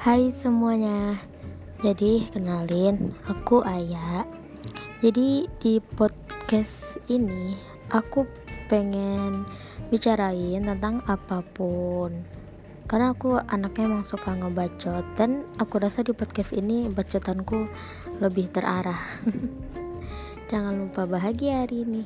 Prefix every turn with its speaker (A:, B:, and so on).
A: Hai semuanya. Jadi kenalin Aku Aya. Jadi di podcast ini Aku pengen Bicarain tentang apa pun. Karena aku anaknya emang suka ngebacot Dan aku rasa di podcast ini Bacotanku lebih terarah. Jangan lupa bahagia hari ini.